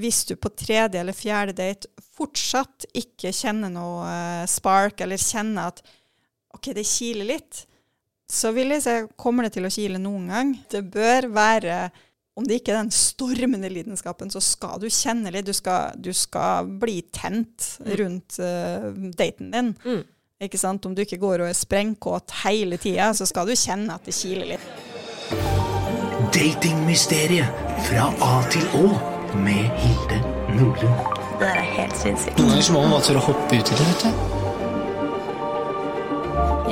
hvis du på tredje eller fjerde date fortsatt ikke kjenner noe eh, spark, eller kjenner at OK, det kiler litt, så vil jeg si kommer det til å kile noen gang. Det bør være om det ikke er den stormende lidenskapen, så skal du kjenne litt. Du skal, du skal bli tent rundt uh, daten din. Mm. Ikke sant? Om du ikke går og er sprengkåt hele tida, så skal du kjenne at det kiler litt. Datingmysteriet fra A til Å med Hilde Nordlund. Det der er helt sinnssykt. Noen ganger må man bare tørre å hoppe uti det, vet du.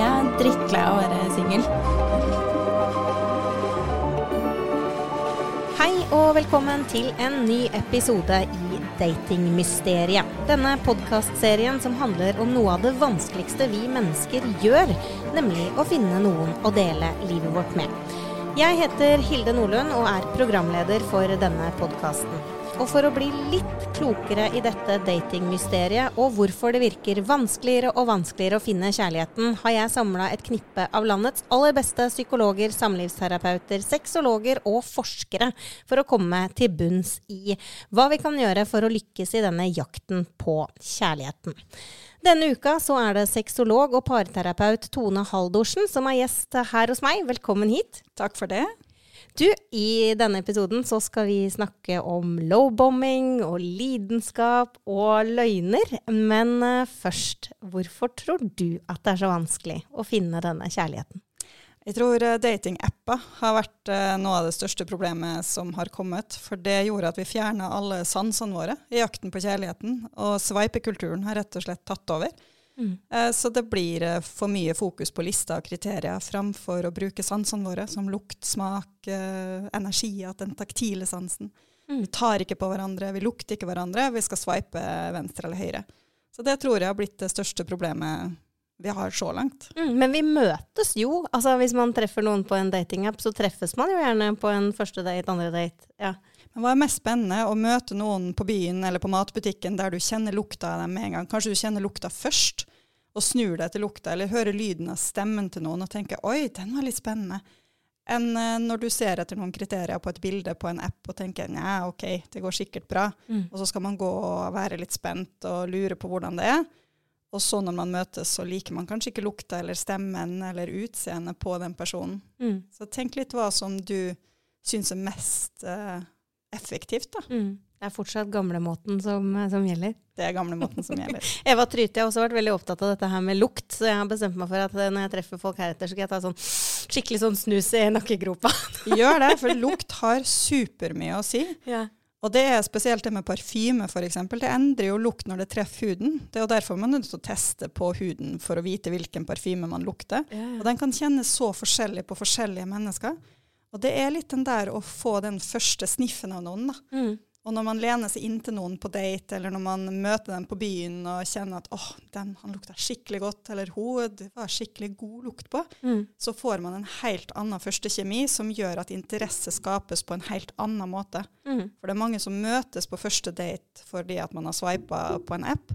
Jeg er drittlei av å være singel. Hei og velkommen til en ny episode i Datingmysteriet. Denne podkastserien som handler om noe av det vanskeligste vi mennesker gjør, nemlig å finne noen å dele livet vårt med. Jeg heter Hilde Nordlund og er programleder for denne podkasten. Og for å bli litt klokere i dette datingmysteriet og hvorfor det virker vanskeligere og vanskeligere å finne kjærligheten, har jeg samla et knippe av landets aller beste psykologer, samlivsterapeuter, sexologer og forskere for å komme til bunns i hva vi kan gjøre for å lykkes i denne jakten på kjærligheten. Denne uka så er det sexolog og parterapeut Tone Haldorsen som er gjest her hos meg. Velkommen hit. Takk for det. Du, i denne episoden så skal vi snakke om lowbombing og lidenskap og løgner. Men eh, først, hvorfor tror du at det er så vanskelig å finne denne kjærligheten? Jeg tror eh, datingapper har vært eh, noe av det største problemet som har kommet. For det gjorde at vi fjerna alle sansene våre i jakten på kjærligheten. Og sveipekulturen har rett og slett tatt over. Mm. Så det blir eh, for mye fokus på lister og kriterier framfor å bruke sansene våre, som lukt, smak, eh, energi, at den taktile sansen. Vi tar ikke på hverandre, vi lukter ikke hverandre, vi skal sveipe venstre eller høyre. Så det tror jeg har blitt det største problemet vi har så langt. Mm, men vi møtes jo. Altså Hvis man treffer noen på en datingapp, så treffes man jo gjerne på en første date, andre date. Ja. Men hva er mest spennende? Å møte noen på byen eller på matbutikken der du kjenner lukta av dem med en gang. Kanskje du kjenner lukta først, og snur deg til lukta, eller hører lyden av stemmen til noen og tenker 'oi, den var litt spennende'. Enn eh, når du ser etter noen kriterier på et bilde på en app og tenker 'nja, OK, det går sikkert bra', og så skal man gå og være litt spent og lure på hvordan det er. Og så når man møtes, så liker man kanskje ikke lukta eller stemmen eller utseendet på den personen. Mm. Så tenk litt hva som du syns er mest eh, effektivt, da. Mm. Det er fortsatt gamlemåten som, som gjelder. Det er gamlemåten som gjelder. Eva Tryte har også vært veldig opptatt av dette her med lukt, så jeg har bestemt meg for at eh, når jeg treffer folk heretter, så skal jeg ta sånn skikkelig sånn snus i nakkegropa. Gjør det, for lukt har supermye å si. Ja. Og det er spesielt det med parfyme, f.eks. Det endrer jo lukt når det treffer huden. Det er jo derfor man er nødt til å teste på huden for å vite hvilken parfyme man lukter. Og den kan kjennes så forskjellig på forskjellige mennesker. Og det er litt den der å få den første sniffen av noen, da. Mm. Og når man lener seg inntil noen på date, eller når man møter dem på byen og kjenner at åh, den han lukta skikkelig godt, eller hun, det var skikkelig god lukt på, Mm. så får man en helt annen førstekjemi som gjør at interesse skapes på en helt annen måte. Mm. For det er mange som møtes på første date fordi at man har sveipa på en app,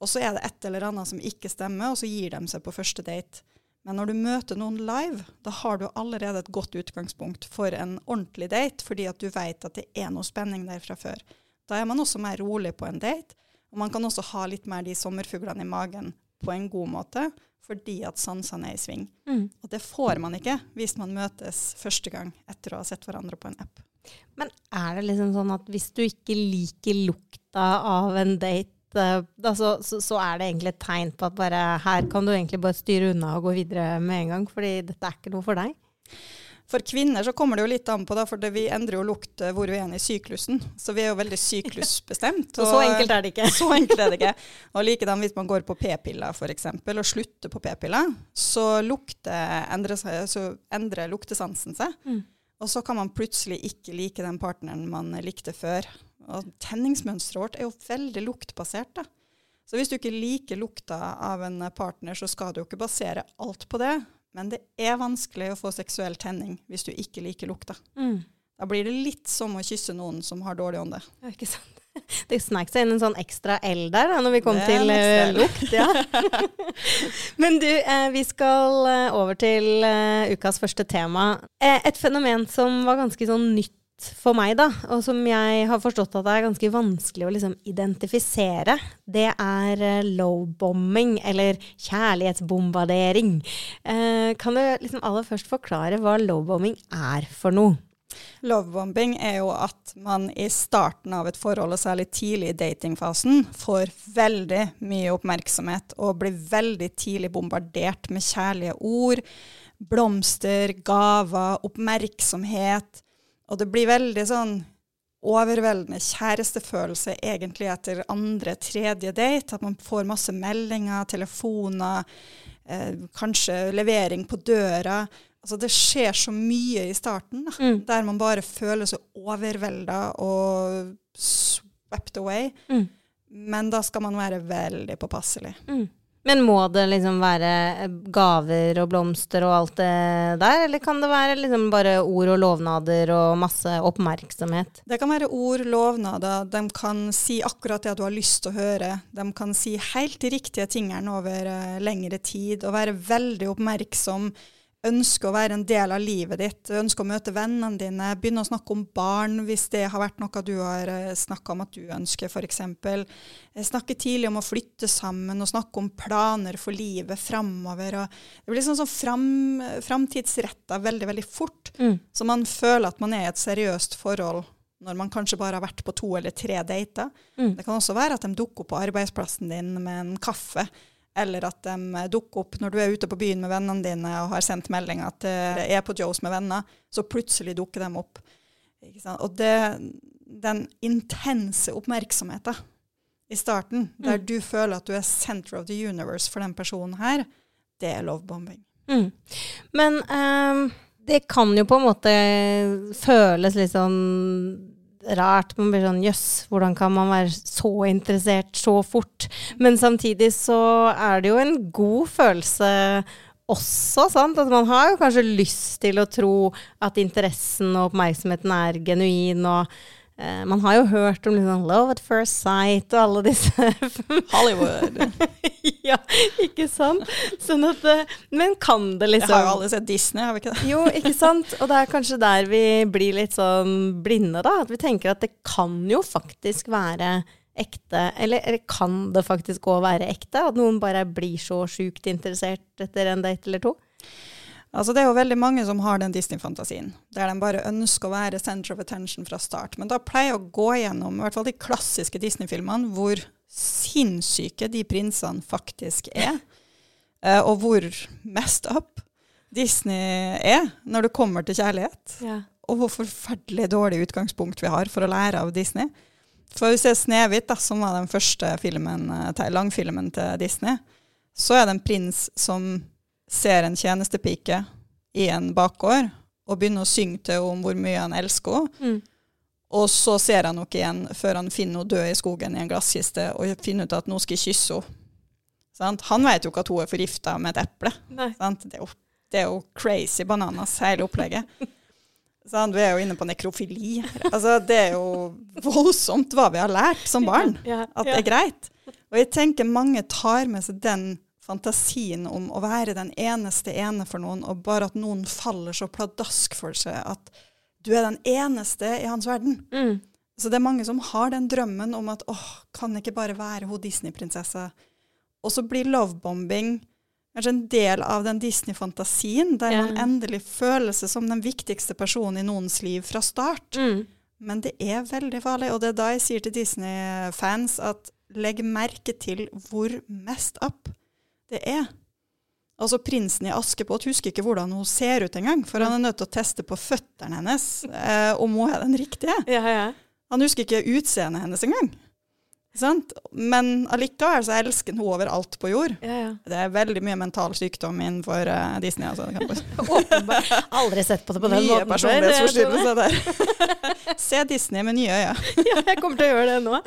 og så er det et eller annet som ikke stemmer, og så gir de seg på første date. Men når du møter noen live, da har du allerede et godt utgangspunkt for en ordentlig date, fordi at du vet at det er noe spenning der fra før. Da er man også mer rolig på en date, og man kan også ha litt mer de sommerfuglene i magen på en god måte, fordi at sansene er i sving. Mm. Og det får man ikke hvis man møtes første gang etter å ha sett hverandre på en app. Men er det liksom sånn at hvis du ikke liker lukta av en date, da så, så, så er det egentlig et tegn på at bare her kan du egentlig bare styre unna og gå videre med en gang, fordi dette er ikke noe for deg? For kvinner så kommer det jo litt an på, da, for det, vi endrer jo lukt eh, hvor vi er i syklusen. Så vi er jo veldig syklusbestemt. Så så enkelt er det ikke. Så enkelt er det ikke. Og likedan hvis man går på p-piller f.eks., og slutter på p-piller, så så endrer luktesansen seg. Mm. Og så kan man plutselig ikke like den partneren man likte før. Og tenningsmønsteret vårt er jo veldig luktbasert. da. Så hvis du ikke liker lukta av en partner, så skal du jo ikke basere alt på det. Men det er vanskelig å få seksuell tenning hvis du ikke liker lukta. Mm. Da blir det litt som å kysse noen som har dårlig ånde. Ja, ikke sant? Det snek seg inn en sånn ekstra L der da, når vi kom til eh, lukt. Ja. Men du, eh, vi skal eh, over til eh, ukas første tema. Eh, et fenomen som var ganske sånn nytt for meg, da, og som jeg har forstått at det er ganske vanskelig å liksom identifisere, det er eh, lowbombing, eller kjærlighetsbombardering. Eh, kan du liksom aller først forklare hva lowbombing er for noe? Lovebombing er jo at man i starten av et forhold, og særlig tidlig i datingfasen, får veldig mye oppmerksomhet og blir veldig tidlig bombardert med kjærlige ord, blomster, gaver, oppmerksomhet. Og det blir veldig sånn overveldende kjærestefølelse egentlig etter andre, tredje date. At man får masse meldinger, telefoner, eh, kanskje levering på døra. Altså det skjer så mye i starten, da, Mm. der man bare føler seg overvelda og swept away. Mm. Men da skal man være veldig påpasselig. Men må det liksom være eh, gaver og blomster og alt det der, eller kan det være liksom bare ord og lovnader og masse oppmerksomhet? Det kan være ord, lovnader, de kan si akkurat det du har lyst til å høre. De kan si helt de riktige tingene over eh, lengre tid, og være veldig oppmerksom. Ønske å være en del av livet ditt, ønske å møte vennene dine, begynne å snakke om barn hvis det har vært noe du har uh, snakka om at du ønsker, f.eks. Snakke tidlig om å flytte sammen og snakke om planer for livet framover. Det blir sånn, sånn fram, framtidsretta veldig, veldig fort. Mm. Så man føler at man er i et seriøst forhold når man kanskje bare har vært på to eller tre dater. Mm. Det kan også være at de dukker opp på arbeidsplassen din med en kaffe, eller at de dukker opp når du er ute på byen med vennene dine og har sendt melding at det er på Joes med venner, så plutselig dukker de opp. Og det, den intense oppmerksomheten i starten, der du føler at du er center of the universe for den personen her, det er lovebombing. Mm. Men um, det kan jo på en måte føles litt sånn rart. Man blir sånn jøss, hvordan kan man være så interessert så fort? Men samtidig så er det jo en god følelse også, sant? At man har jo kanskje lyst til å tro at interessen og oppmerksomheten er genuin, og eh, man har jo hørt om liksom love at first sight og alle disse Hollywood. ja, ikke sant? Sånn at eh, Men kan det liksom. Jeg liksom har jo aldri sett Disney, har vi ikke det? Jo, ikke sant? Og det er kanskje der vi blir litt sånn blinde, da. At vi tenker at det kan jo faktisk være ekte. Eller, eller kan det faktisk òg være ekte? At noen bare blir så sjukt interessert etter en date eller to? Altså Det er jo veldig mange som har den Disney-fantasien, der de bare ønsker å være center of attention fra start. Men da pleier jeg å gå gjennom i hvert fall de klassiske Disney-filmene hvor sinnssyke de prinsene faktisk er, eh, og hvor messed up Disney er når det kommer til kjærlighet. Og hvor forferdelig dårlig utgangspunkt vi har for å lære av Disney. For hvis det er 'Snehvit', som var den første filmen, eh, langfilmen til Disney, så er det en prins som ser en tjenestepike i en bakgård og begynner å synge til henne om hvor mye han elsker henne. Mm. Og så ser han henne igjen før han finner henne død i skogen i en glasskiste og finner ut at nå skal jeg kysse henne. Sant? Han vet jo ikke at hun er forgifta med et eple. Sant? Det, er jo, det er jo crazy bananas, hele opplegget. Sant? Vi er jo inne på nekrofili. Altså, det er jo voldsomt hva vi har lært som barn. At det er greit. Og jeg tenker mange tar med seg den fantasien om å være den eneste ene for noen, og bare at noen faller så pladask for seg at du er den eneste i hans verden. Mm. Så det er mange som har den drømmen om at åh, kan ikke bare være hun Disney-prinsessa? Og så blir lovebombing kanskje en del av den Disney-fantasien, der yeah. man endelig føler seg som den viktigste personen i noens liv fra start. Mm. Men det er veldig farlig, og det er da jeg sier til Disney-fans at legg merke til hvor mest up det er. Altså Prinsen i Askepott husker ikke hvordan hun ser ut engang, for han er nødt til å teste på føttene hennes eh, om hun er den riktige. Ja, ja. Han husker ikke utseendet hennes engang. Sant? Men allikevel så elsker han henne overalt på jord. ja, ja. Det er veldig mye mental sykdom innenfor uh, Disney. Altså. Kan Åpenbart. Aldri sett på det på den mye måten før. personlighetsforstyrrelse der. Se Disney med nye øyne. Ja, jeg kommer til å gjøre det nå.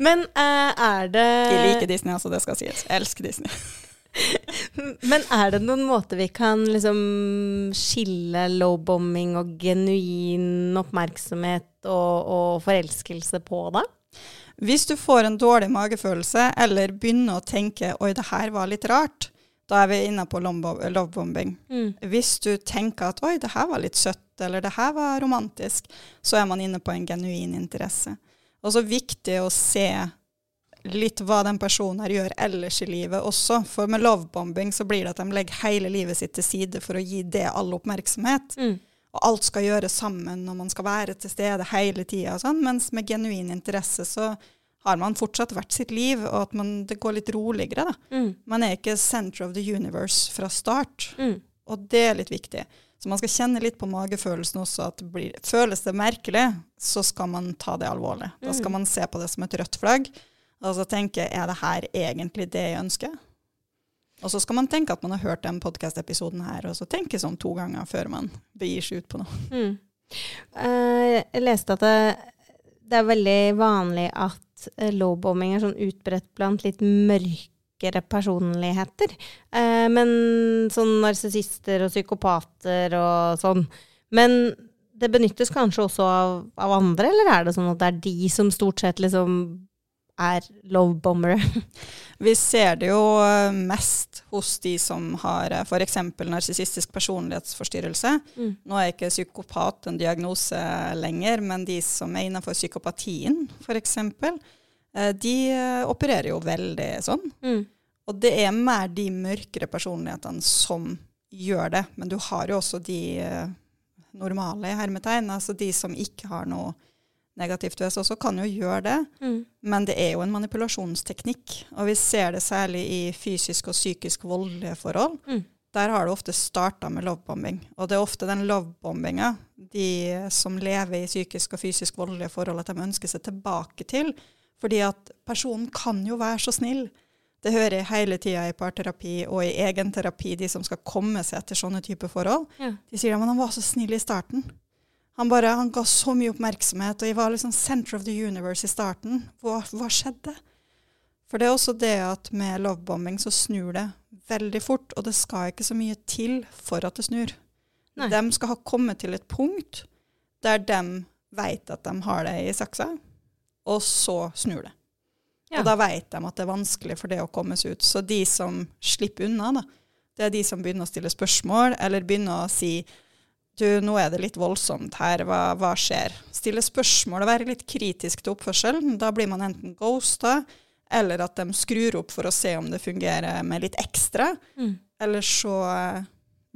Men uh, er det Jeg liker Disney, altså, det skal sies. Jeg elsker Disney. Men er det noen måter vi kan liksom skille lowbombing og genuin oppmerksomhet og, og forelskelse på, da? Hvis du får en dårlig magefølelse, eller begynner å tenke 'oi, det her var litt rart', Da er vi inne på lovebombing. Mm. Hvis du tenker at oi, det her var litt søtt, eller det her var romantisk, så er man inne på en genuin interesse. Og så viktig å se litt hva den personen her gjør ellers i livet også. For med lovebombing så blir det at de legger hele livet sitt til side for å gi det all oppmerksomhet. Mm. Og alt skal gjøres sammen, og man skal være til stede hele tida. Sånn. Mens med genuin interesse så har man fortsatt hvert sitt liv, og at man, det går litt roligere. da. Mm. Man er ikke center of the universe fra start. Mm. Og det er litt viktig. Så man skal kjenne litt på magefølelsen også. at det blir, Føles det merkelig, så skal man ta det alvorlig. Da skal man se på det som et rødt flagg, og så tenke er det her egentlig det jeg ønsker? Og så skal man tenke at man har hørt den podkast-episoden her, og så tenke sånn to ganger før man begir seg ut på noe. Mm. Eh, jeg leste at det, det er veldig vanlig at eh, lowbombing er sånn utbredt blant litt mørkere personligheter. Eh, men sånn narsissister og psykopater og sånn. Men det benyttes kanskje også av, av andre, eller er det sånn at det er de som stort sett liksom er lovebombere? Vi ser det jo eh, mest hos de som har f.eks. narsissistisk personlighetsforstyrrelse. Mm. Nå er ikke psykopat en diagnose lenger, men de som er innenfor psykopatien f.eks., de eh, opererer jo veldig sånn. Mm. Og det er mer de mørkere personlighetene som gjør det. Men du har jo også de eh, normale hermetegn, altså de som ikke har noe negativt ved seg også, kan jo gjøre det. Mm. Men det er jo en manipulasjonsteknikk, og vi ser det særlig i fysisk og psykisk voldelige forhold. Mm. Der har det ofte starta med lovebombing. Og det er ofte den lovebombinga de som lever i psykisk og fysisk voldelige forhold, at de ønsker seg tilbake til. Fordi at personen kan jo være så snill. Det hører jeg hele tida i parterapi og i egen terapi, de som skal komme seg etter sånne typer forhold. Ja. De sier at han var så snill i starten. Han bare, han ga så mye oppmerksomhet, og jeg var liksom center of the universe i starten. Hva, hva skjedde? For det er også det at med lovebombing så snur det veldig fort, og det skal ikke så mye til for at det snur. Nei. De skal ha kommet til et punkt der de vet at de har det i saksa, og så snur det. Ja. Og da vet de at det er vanskelig for det å komme seg ut. Så de som slipper unna, da, det er de som begynner å stille spørsmål, eller begynner å si du, nå er det litt voldsomt her, hva, hva skjer? Stille spørsmål og være litt kritisk til oppførselen. Da blir man enten ghosta, eller at de skrur opp for å se om det fungerer med litt ekstra. Mm. Eller så eh,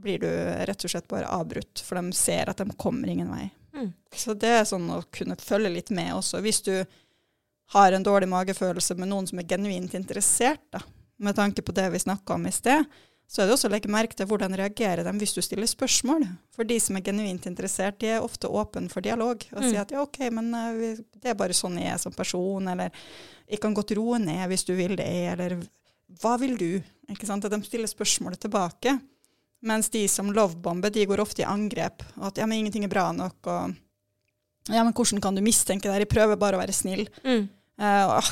blir du rett og slett bare avbrutt, for de ser at de kommer ingen vei. Mm. Så det er sånn å kunne følge litt med også. Hvis du har en dårlig magefølelse med noen som er genuint interessert, da, med tanke på det vi snakka om i sted, så er det også å legge merke til hvordan reagerer de hvis du stiller spørsmål. For de som er genuint interessert, de er ofte åpne for dialog og Mm. sier at ja, OK, men eh, det er bare sånn jeg er som person, eller jeg kan godt roe ned hvis du vil det, eller hva vil du? Ikke sant? At de stiller spørsmålet tilbake. Mens de som lovebomber, de går ofte i angrep. Og at ja, men ingenting er bra nok, og ja, men hvordan kan du mistenke det her? Jeg prøver bare å være snill. Mm. Eh, åh,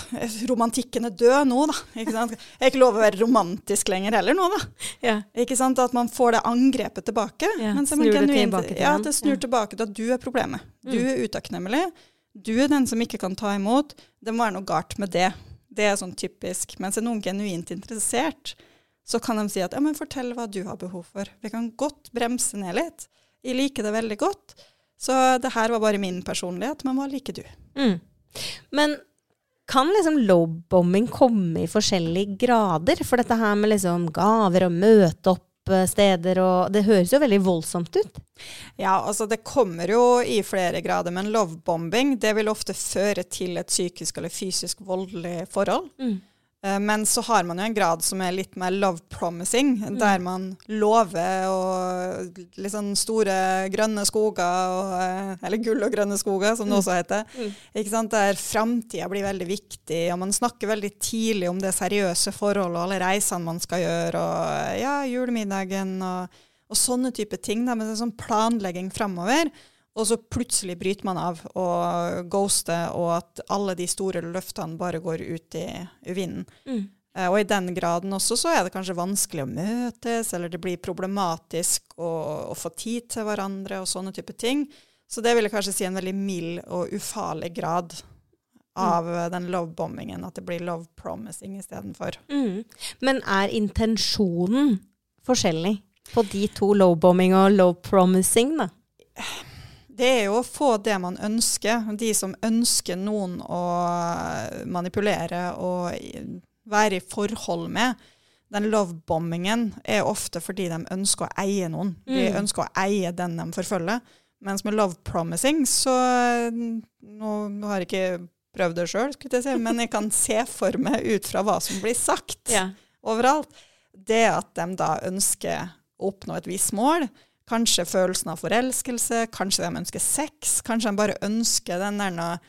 romantikken er død nå, da. Ikke sant? Jeg er ikke lov å være romantisk lenger heller nå, da. Ja. Ikke sant? At man får det angrepet tilbake. Ja, snur det tilbake til Ja, det snur Ja. tilbake til at du er problemet. Du Mm. er utakknemlig. Du er den som ikke kan ta imot. Det må være noe galt med det. Det er sånn typisk. Mens er noen genuint interessert, så kan de si at ja, men fortell hva du har behov for. Vi kan godt bremse ned litt. Jeg liker det veldig godt. Så det her var bare min personlighet, men hva liker du? Mm. Men kan liksom lowbombing komme i forskjellige grader? For dette her med liksom gaver og møte opp eh, steder og Det høres jo veldig voldsomt ut. Ja, altså det kommer jo i flere grader, men lovebombing det vil ofte føre til et psykisk eller fysisk voldelig forhold. Eh, Men så har man jo en grad som er litt mer love promising, der man lover og litt sånn store grønne skoger, og, eh, eller gull og grønne skoger, som det også heter. Ikke sant? Der framtida blir veldig viktig, og man snakker veldig tidlig om det seriøse forholdet og alle reisene man skal gjøre, og ja, julemiddagen og, og sånne type ting. Da, er sånn planlegging framover. Og så plutselig bryter man av og ghoster, og at alle de store løftene bare går ut i, vinden. Mm. Eh, og i den graden også så er det kanskje vanskelig å møtes, eller det blir problematisk å, å få tid til hverandre og sånne type ting. Så det vil jeg kanskje si en veldig mild og ufarlig grad av mm. den love-bombingen, at det blir love promising istedenfor. Mm. Men er intensjonen forskjellig på de to lovebombing og love promising, da? Det er jo å få det man ønsker. De som ønsker noen å manipulere og være i forhold med. Den love-bombingen er ofte fordi de ønsker å eie noen. De Mm. ønsker å eie den de forfølger. Mens med love promising, så Nå, nå har jeg ikke prøvd det sjøl, men jeg kan se for meg ut fra hva som blir sagt overalt, det at de da ønsker å oppnå et visst mål. Kanskje følelsen av forelskelse, kanskje de ønsker sex, kanskje de bare ønsker den der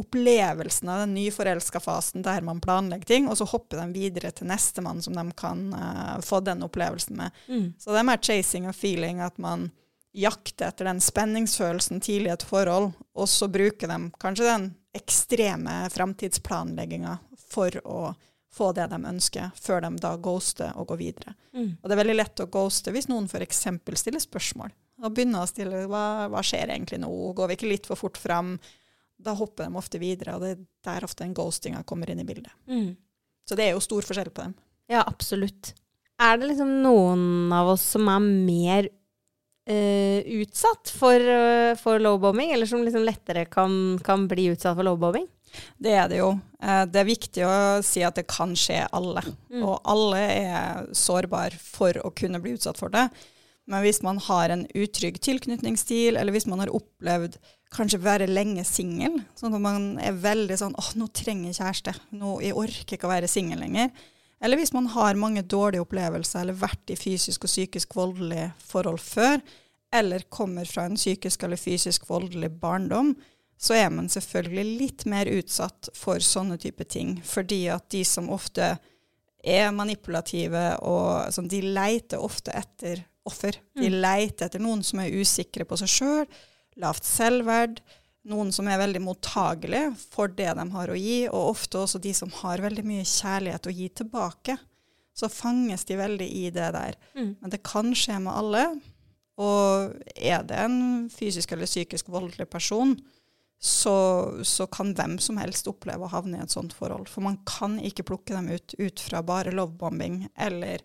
opplevelsen av den nyforelska fasen der man planlegger ting, og så hopper de videre til nestemann som de kan uh, få den opplevelsen med. Mm. Så det er mer chasing og feeling, at man jakter etter den spenningsfølelsen tidlig i et forhold, og så bruker de kanskje den ekstreme framtidsplanlegginga for å få det de ønsker, før de da ghoster og går videre. Mm. Og det er veldig lett å ghoste hvis noen f.eks. stiller spørsmål. Og begynner å stille hva, hva skjer egentlig nå, går vi ikke litt for fort fram? Da hopper de ofte videre, og det er der ofte den ghostinga kommer inn i bildet. Mm. Så det er jo stor forskjell på dem. Ja, absolutt. Er det liksom noen av oss som er mer uh, utsatt for, uh, for lowbombing, eller som liksom lettere kan, kan bli utsatt for lowbombing? Det er det jo. Eh, Det er viktig å si at det kan skje alle. Mm. Og alle er sårbare for å kunne bli utsatt for det. Men hvis man har en utrygg tilknytningsstil, eller hvis man har opplevd kanskje være lenge singel, sånn at man er veldig sånn åh, nå trenger jeg kjæreste, nå, jeg orker ikke å være singel lenger. Eller hvis man har mange dårlige opplevelser, eller vært i fysisk og psykisk voldelige forhold før, eller kommer fra en psykisk eller fysisk voldelig barndom, så er man selvfølgelig litt mer utsatt for sånne type ting. Fordi at de som ofte er manipulative, og sånn, de leiter ofte etter offer. De leiter etter noen som er usikre på seg sjøl, lavt selvverd, noen som er veldig mottagelige for det de har å gi, og ofte også de som har veldig mye kjærlighet å gi tilbake. Så fanges de veldig i det der. Mm. Men det kan skje med alle. Og er det en fysisk eller psykisk voldelig person, så, så kan hvem som helst oppleve å havne i et sånt forhold. For man kan ikke plukke dem ut ut fra bare lovebombing eller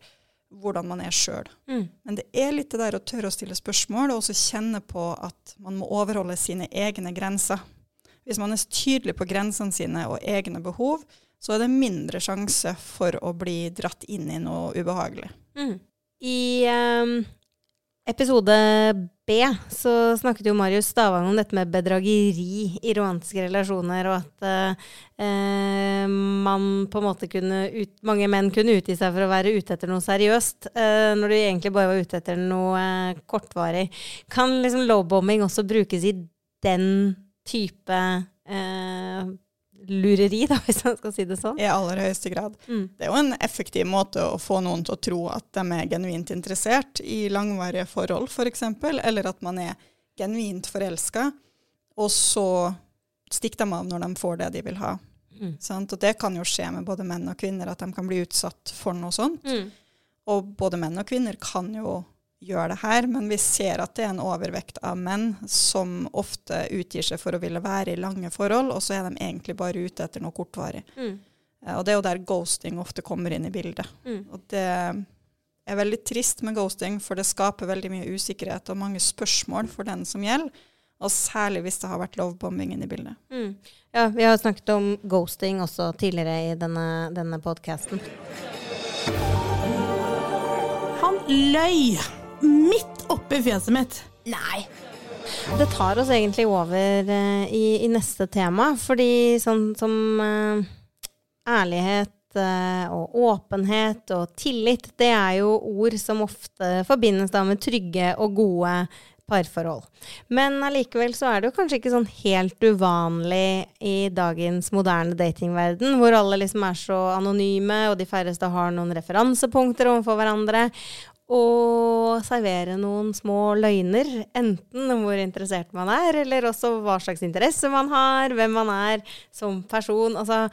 hvordan man er sjøl. Mm. Men det er litt det der å tørre å stille spørsmål, og også kjenne på at man må overholde sine egne grenser. Hvis man er tydelig på grensene sine og egne behov, så er det mindre sjanse for å bli dratt inn i noe ubehagelig. Mm. I um, episode B så snakket jo Marius Stavang om dette med bedrageri i romantiske relasjoner, og at eh, man på en måte kunne ut, mange menn kunne utgi seg for å være ute etter noe seriøst, eh, når de egentlig bare var ute etter noe eh, kortvarig. Kan liksom lowbombing også brukes i den type lureri, da, hvis man skal si det sånn? I aller høyeste grad. Mm. Det er jo en effektiv måte å få noen til å tro at de er genuint interessert i langvarige forhold, f.eks., eller at man er genuint forelska, og så stikker de av når de får det de vil ha. Mm. Sant? Og det kan jo skje med både menn og kvinner, at de kan bli utsatt for noe sånt. Mm. Og både menn og kvinner kan jo gjøre det her, men vi ser at det er en overvekt av menn som ofte utgir seg for å ville være i lange forhold, og så er de egentlig bare ute etter noe kortvarig. Mm. Eh, Og det er jo der ghosting ofte kommer inn i bildet. Mm. Og det er veldig trist med ghosting, for det skaper veldig mye usikkerhet og mange spørsmål for den som gjelder. Og særlig hvis det har vært lovebombing inne i bildet. Mm. Ja, vi har snakket om ghosting også tidligere i denne, denne podkasten. Han løy midt oppi fjeset mitt. Nei. Det tar oss egentlig over eh, i, i neste tema, fordi sånn som eh, ærlighet eh, og åpenhet og tillit, det er jo ord som ofte forbindes da med trygge og gode parforhold. Men allikevel så er det jo kanskje ikke sånn helt uvanlig i dagens moderne datingverden, hvor alle liksom er så anonyme, og de færreste har noen referansepunkter overfor hverandre. Og servere noen små løgner, enten om hvor interessert man er, eller også hva slags interesse man har, hvem man er som person. Altså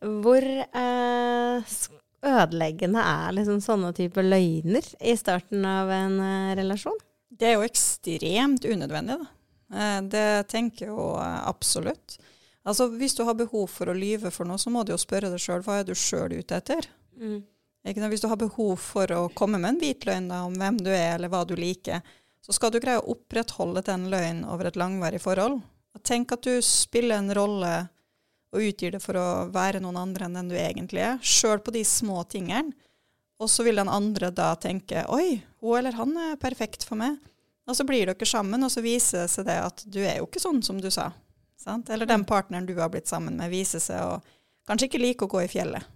hvor eh, ødeleggende er liksom sånne typer løgner i starten av en eh, relasjon? Det er jo ekstremt unødvendig, da. Eh, Det tenker jeg jo eh, absolutt. Altså, Hvis du har behov for å lyve for noe, så må du jo spørre deg sjøl hva er du sjøl ute etter. Mm. Hvis du har behov for å komme med en hvit løgn da, om hvem du er, eller hva du liker, så skal du greie å opprettholde den løgnen over et langvarig forhold. Tenk at du spiller en rolle og utgir det for å være noen andre enn den du egentlig er, sjøl på de små tingene. Og så vil den andre da tenke oi, hun eller han er perfekt for meg. Og så blir dere sammen, og så viser det seg det at du er jo ikke sånn som du sa. Sant? Eller den partneren du har blitt sammen med, viser seg å kanskje ikke like å gå i fjellet.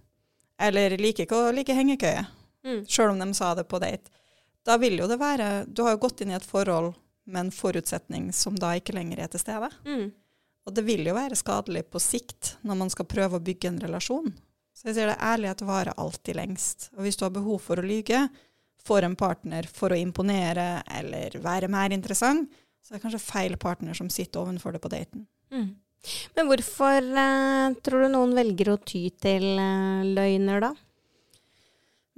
Eller liker ikke å like hengekøye, Mm. sjøl om de sa det på date. Da vil jo det være Du har jo gått inn i et forhold med en forutsetning som da ikke lenger er til stede. Mm. Og det vil jo være skadelig på sikt når man skal prøve å bygge en relasjon. Så jeg sier det, ærlighet varer alltid lengst. Og hvis du har behov for å lyge for en partner for å imponere eller være mer interessant, så er det kanskje feil partner som sitter ovenfor det på daten. Mm. Men hvorfor eh, tror du noen velger å ty til eh, løgner, da?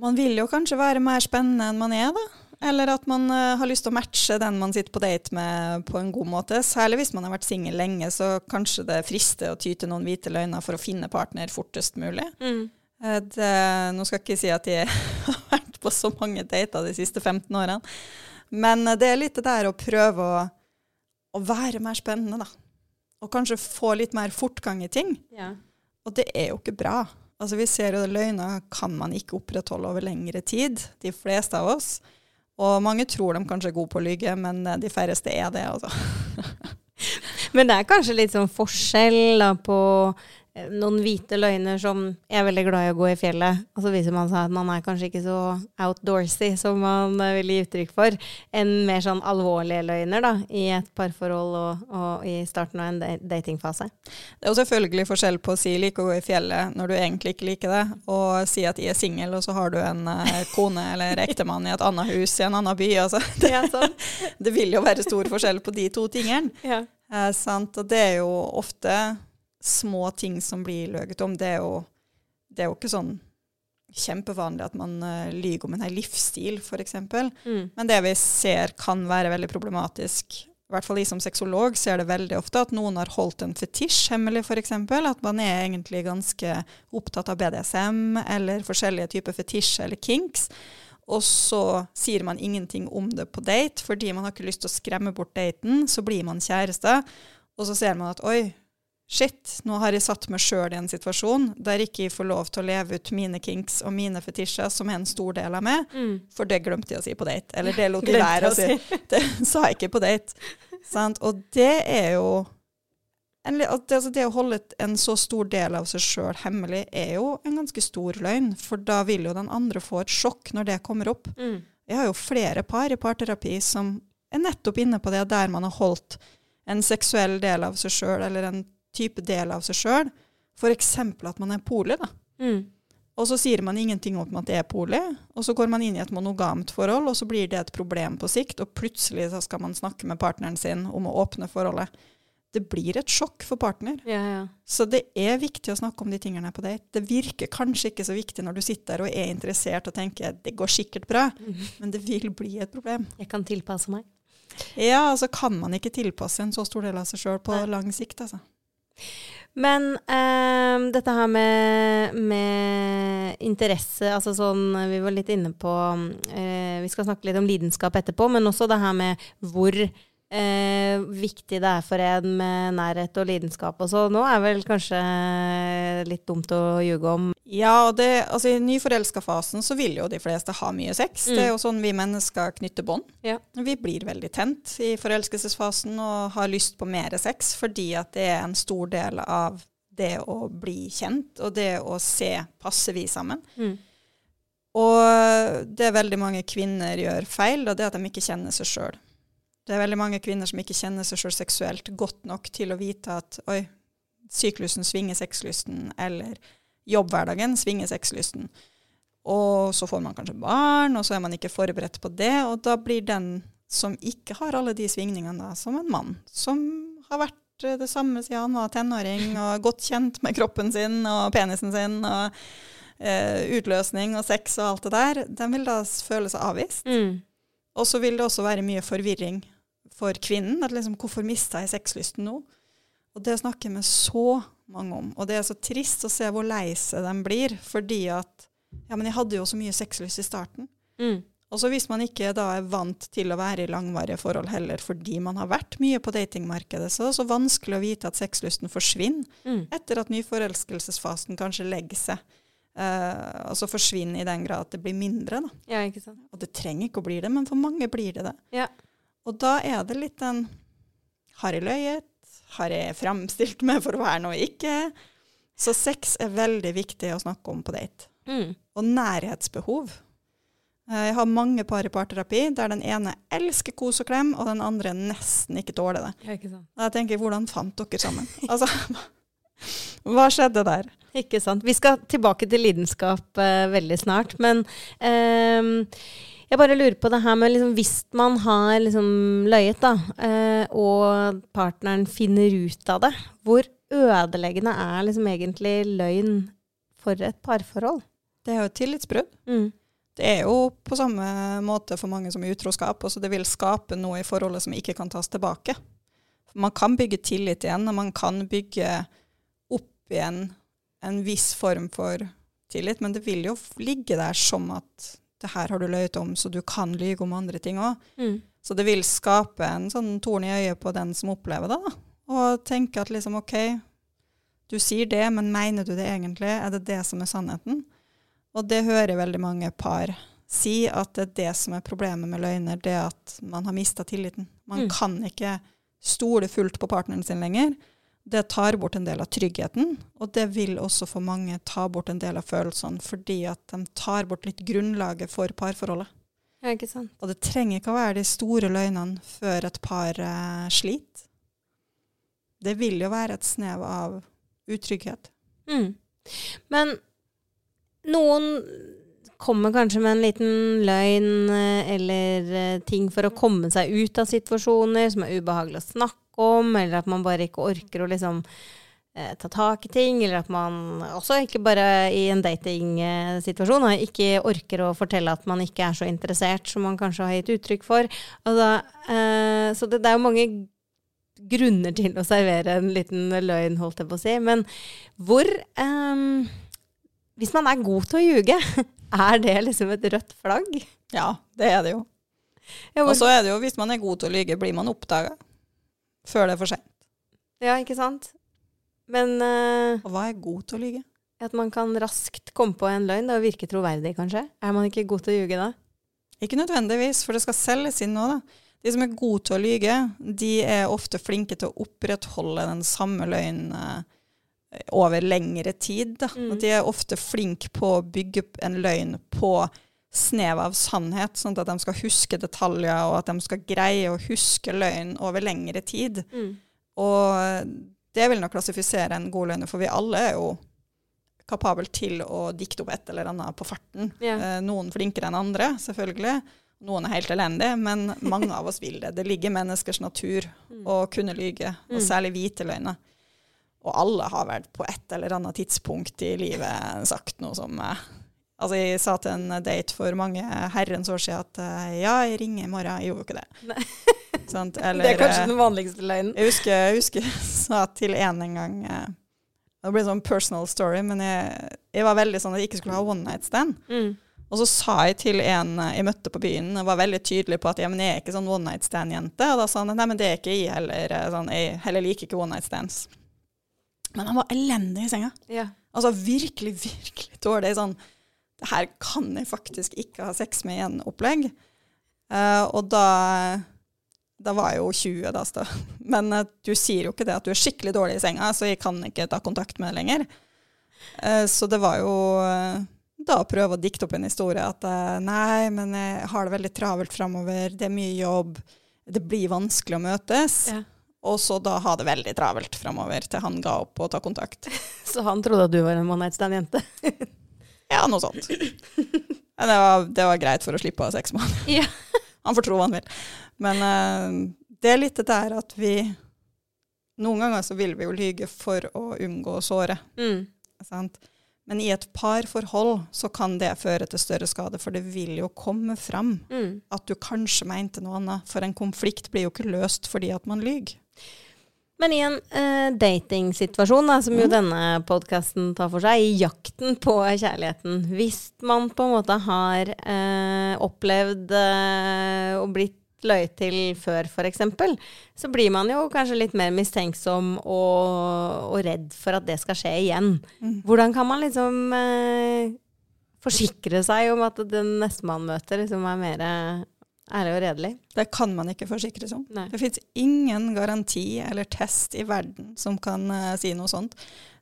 Man vil jo kanskje være mer spennende enn man er, da. Eller at man eh, har lyst til å matche den man sitter på date med på en god måte. Særlig hvis man har vært singel lenge, så kanskje det frister å ty til noen hvite løgner for å finne partner fortest mulig. Mm. Eh, Det, nå skal jeg ikke si at jeg har vært på så mange dater de siste 15 årene, men eh, det er litt det der å prøve å, å være mer spennende, da. Og kanskje få litt mer fortgang i ting. Ja. Og det er jo ikke bra. Altså Vi ser jo at løgner kan man ikke opprettholde over lengre tid, de fleste av oss. Og mange tror de kanskje er gode på å lyge, men eh, de færreste er det, altså. Men det er kanskje litt sånn forskjell da, på noen hvite løgner som jeg er veldig glad i å gå i fjellet, og så viser man seg at man er kanskje ikke så outdoorsy som man eh, vil gi uttrykk for, enn mer sånn alvorlige løgner da, i et parforhold og, og i starten av en datingfase. Det er jo selvfølgelig forskjell på å si 'like å gå i fjellet' når du egentlig ikke liker det, og si at 'jeg er singel', og så har du en eh, kone eller ektemann i et annet hus i en annen by. Altså. Det, Ja, sånn. det vil jo være stor forskjell på de to tingene. Ja. Eh, sant? Og det er jo ofte små ting som blir løyet om. Det er jo, det er jo ikke sånn kjempevanlig at man uh, lyver om en hel livsstil, f.eks. Mm. Men det vi ser kan være veldig problematisk, i hvert fall jeg som sexolog ser det veldig ofte, at noen har holdt en fetisj hemmelig, f.eks. At man er egentlig ganske opptatt av BDSM eller forskjellige typer fetisj eller kinks. Og så sier man ingenting om det på date, fordi man har ikke lyst til å skremme bort daten. Så blir man kjæreste, og så ser man at oi, shit, nå har jeg satt meg sjøl i en situasjon der ikke jeg får lov til å leve ut mine kinks og mine fetisjer, som er en stor del av meg. Mm. For det glemte jeg å si på date. Eller det lot jeg være å si. Det sa jeg ikke på date. Sant? Og det er jo en, altså det å holde en så stor del av seg sjøl hemmelig er jo en ganske stor løgn. For da vil jo den andre få et sjokk når det kommer opp. Mm. Jeg har jo flere par i parterapi som er nettopp inne på det, der man har holdt en seksuell del av seg sjøl, eller en type del av seg sjøl. F.eks. at man er poli. da. Mm. Og så sier man ingenting om at det er poli, og så går man inn i et monogamt forhold, og så blir det et problem på sikt, og plutselig så skal man snakke med partneren sin om å åpne forholdet. Det blir et sjokk for partner. Ja, ja. Så det er viktig å snakke om de tingene på date. Det virker kanskje ikke så viktig når du sitter der og er interessert og tenker det går sikkert bra, men det vil bli et problem. Jeg kan tilpasse meg. Ja, altså kan man ikke tilpasse en så stor del av seg sjøl på Nei. lang sikt, altså. Men um, dette her med, med interesse, altså sånn Vi var litt inne på uh, Vi skal snakke litt om lidenskap etterpå, men også det her med hvor eh, viktig det er for en med nærhet og lidenskap og så. Nå er vel kanskje litt dumt å ljuge om Ja, det, altså i nyforelska-fasen så vil jo de fleste ha mye sex. Mm. Det er jo sånn vi mennesker knytter bånd. Ja. Vi blir veldig tent i forelskelsesfasen og har lyst på mer sex fordi at det er en stor del av det å bli kjent og det å se passer vi sammen. Mm. Og det veldig mange kvinner gjør feil, og det er at de ikke kjenner seg sjøl. Det er veldig mange kvinner som ikke kjenner seg sjøl seksuelt godt nok til å vite at oi, syklusen svinger sexlysten, eller jobbhverdagen svinger sexlysten. Og så får man kanskje barn, og så er man ikke forberedt på det, og da blir den som ikke har alle de svingningene, som en mann, som har vært eh, det samme siden han var tenåring, og godt kjent med kroppen sin og penisen sin, og eh, utløsning og sex og alt det der, den vil da føle seg avvist. Mm. Og så vil det også være mye forvirring for kvinnen. At liksom, hvorfor mista jeg sexlysten nå? Og det snakker vi så mange om. Og det er så trist å se hvor lei seg de blir, fordi at Ja, men jeg hadde jo så mye sexlyst i starten. Mm. Og så hvis man ikke da er vant til å være i langvarige forhold heller fordi man har vært mye på datingmarkedet, så er det så vanskelig å vite at sexlysten forsvinner Mm. etter at nyforelskelsesfasen kanskje legger seg. Uh, altså forsvinner i den grad at det blir mindre. Da. Ja, ikke sant. Og det trenger ikke å bli det, men for mange blir det det. Ja. Og da er det litt den Har jeg løyet? Har jeg framstilt meg for å være noe jeg ikke? Så sex er veldig viktig å snakke om på date. Mm. Og nærhetsbehov. Eh, Jeg har mange par i parterapi der den ene elsker kos og klem, og den andre nesten ikke tåler det. Ja, ikke. Da tenker jeg, hvordan fant dere sammen? Altså, hva skjedde der? Ikke sant. Vi skal tilbake til lidenskap eh, veldig snart, men ehm, jeg bare lurer på det her med liksom, hvis man har liksom løyet, da, eh, og partneren finner ut av det, hvor ødeleggende er liksom egentlig løgn for et parforhold? Det er jo et tillitsbrudd. Mm. Det er jo på samme måte for mange som utroskap. Også det vil skape noe i forholdet som ikke kan tas tilbake. Man kan bygge tillit igjen, og man kan bygge opp igjen en viss form for tillit, men det vil jo ligge der som at det her har du løyet om, så du kan lyge om andre ting òg. Mm. Så det vil skape en sånn torn i øyet på den som opplever det, da. Og tenke at liksom OK, du sier det, men mener du det egentlig? Er det det som er sannheten? Og det hører veldig mange par si, at det er det som er problemet med løgner, det at man har mista tilliten. Man Mm. kan ikke stole fullt på partneren sin lenger. Det tar bort en del av tryggheten, og det vil også for mange ta bort en del av følelsene, fordi at de tar bort litt grunnlaget for parforholdet. Ja, ikke sant. Og det trenger ikke å være de store løgnene før et par eh, sliter. Det vil jo være et snev av utrygghet. Mm. Men noen kommer kanskje med en liten løgn eh, eller eh, ting for å komme seg ut av situasjoner som er ubehagelig å snakke om, eller at man bare ikke orker å liksom eh, ta tak i ting, eller at man også ikke bare i en datingsituasjon ikke orker å fortelle at man ikke er så interessert som man kanskje har gitt uttrykk for. Altså, eh, så det, det er jo mange grunner til å servere en liten løgn, holdt jeg på å si. Men hvor eh, Hvis man er god til å ljuge, er det liksom et rødt flagg? Ja, det er det jo. Ja, Og så er det jo, hvis man er god til å lyge, blir man oppdaga før det er for sent. ja ikke sant? Men uh, Og hva er god til å lyge? at man kan raskt komme på en løgn og virke troverdig, kanskje? Er man ikke god til å ljuge da? Ikke nødvendigvis, for det skal selges inn nå, da. De som er gode til å lyge, de er ofte flinke til å opprettholde den samme løgnen uh, over lengre tid. Da. Mm. De er ofte flinke på å bygge en løgn på snev av sannhet, sånn at de skal huske detaljer, og at de skal greie å huske løgn over lengre tid. Og det vil nok klassifisere en god løgner, for vi alle er jo kapabel til å dikte opp et eller annet på farten. Eh, noen flinkere enn andre, selvfølgelig. Noen er helt elendige, men mange av oss vil det. Det ligger i menneskers natur å kunne lyge, og Mm. særlig hvite løgner. Og alle har vel på et eller annet tidspunkt i livet sagt noe som Altså, jeg sa til en date for mange herrens år siden at eh, ja, jeg ringer i morgen. Jeg gjorde jo ikke det. Sånt, Eller, det er kanskje eh, den vanligste løgnen. jeg husker jeg husker sa til en en gang eh, Det ble en sånn personal story, men jeg, jeg var veldig sånn at jeg ikke skulle ha one night stand. Mm. Og så sa jeg til en jeg møtte på byen, og var veldig tydelig på at ja, men jeg er ikke sånn one night stand-jente. Og da sa han nei, men det er ikke jeg heller. Sånn, jeg heller liker ikke one night stands. Men han var elendig i senga. Ja. Altså virkelig, virkelig dårlig. Sånn Det her kan jeg faktisk ikke ha sex med igjen-opplegg. Uh, og da Da var jeg jo 20, da. Så. Men uh, du sier jo ikke det at du er skikkelig dårlig i senga, så jeg kan ikke ta kontakt med deg lenger. Uh, så det var jo eh, da å prøve å dikte opp en historie at eh, nei, men jeg har det veldig travelt framover, det er mye jobb, det blir vanskelig å møtes. Ja. Og så da ha det veldig travelt framover til han ga opp å ta kontakt. Så han trodde at du var en one night stand-jente? Ja, noe sånt. Men det, var, det var greit for å slippe å sex med han. Ja. Han får tro hva han vil. Men uh, det er litt det der at vi Noen ganger så vil vi jo lyge for å unngå å såre. Mm. Sant? Men i et parforhold så kan det føre til større skade, for det vil jo komme fram Mm. at du kanskje mente noe annet. For en konflikt blir jo ikke løst fordi at man lyger. Men i en uh, datingsituasjon, da, som jo Mm. denne podkasten tar for seg, i jakten på kjærligheten Hvis man på en måte har uh, opplevd uh, og blitt løyet til før, f.eks., så blir man jo kanskje litt mer mistenksom og, og redd for at det skal skje igjen. Mm. Hvordan kan man liksom eh, forsikre seg om at den neste man møter, liksom er mer ærlig og redelig? Det kan man ikke forsikres om. Nei. Det fins ingen garanti eller test i verden som kan uh, si noe sånt.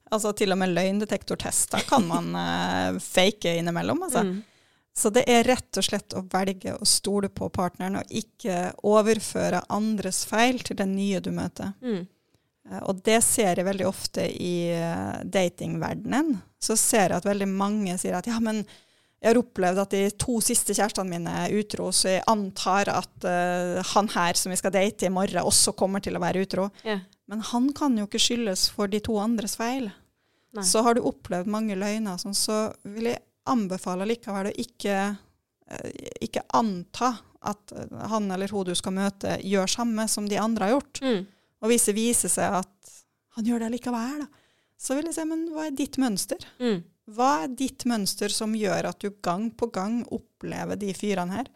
Altså Til og med løgndetektortester kan man uh, fake innimellom. Altså. Mm. Så det er rett og slett å velge å stole på partneren, og ikke overføre andres feil til den nye du møter. Mm. Eh, Og det ser jeg veldig ofte i datingverdenen. Så ser jeg at veldig mange sier at ja, men jeg har opplevd at de to siste kjærestene mine er utro, så jeg antar at uh, han her som vi skal date i morgen, også kommer til å være utro. Yeah. Men han kan jo ikke skyldes for de to andres feil. Nei. Så har du opplevd mange løgner, sånn, så vil jeg anbefale likevel å ikke, eh, ikke anta at eh, han eller hun du skal møte, gjør samme som de andre har gjort. Mm. Og hvis det viser seg at han gjør det likevel, da, så vil jeg si, men hva er ditt mønster? Mm. Hva er ditt mønster som gjør at du gang på gang opplever de fyrene her?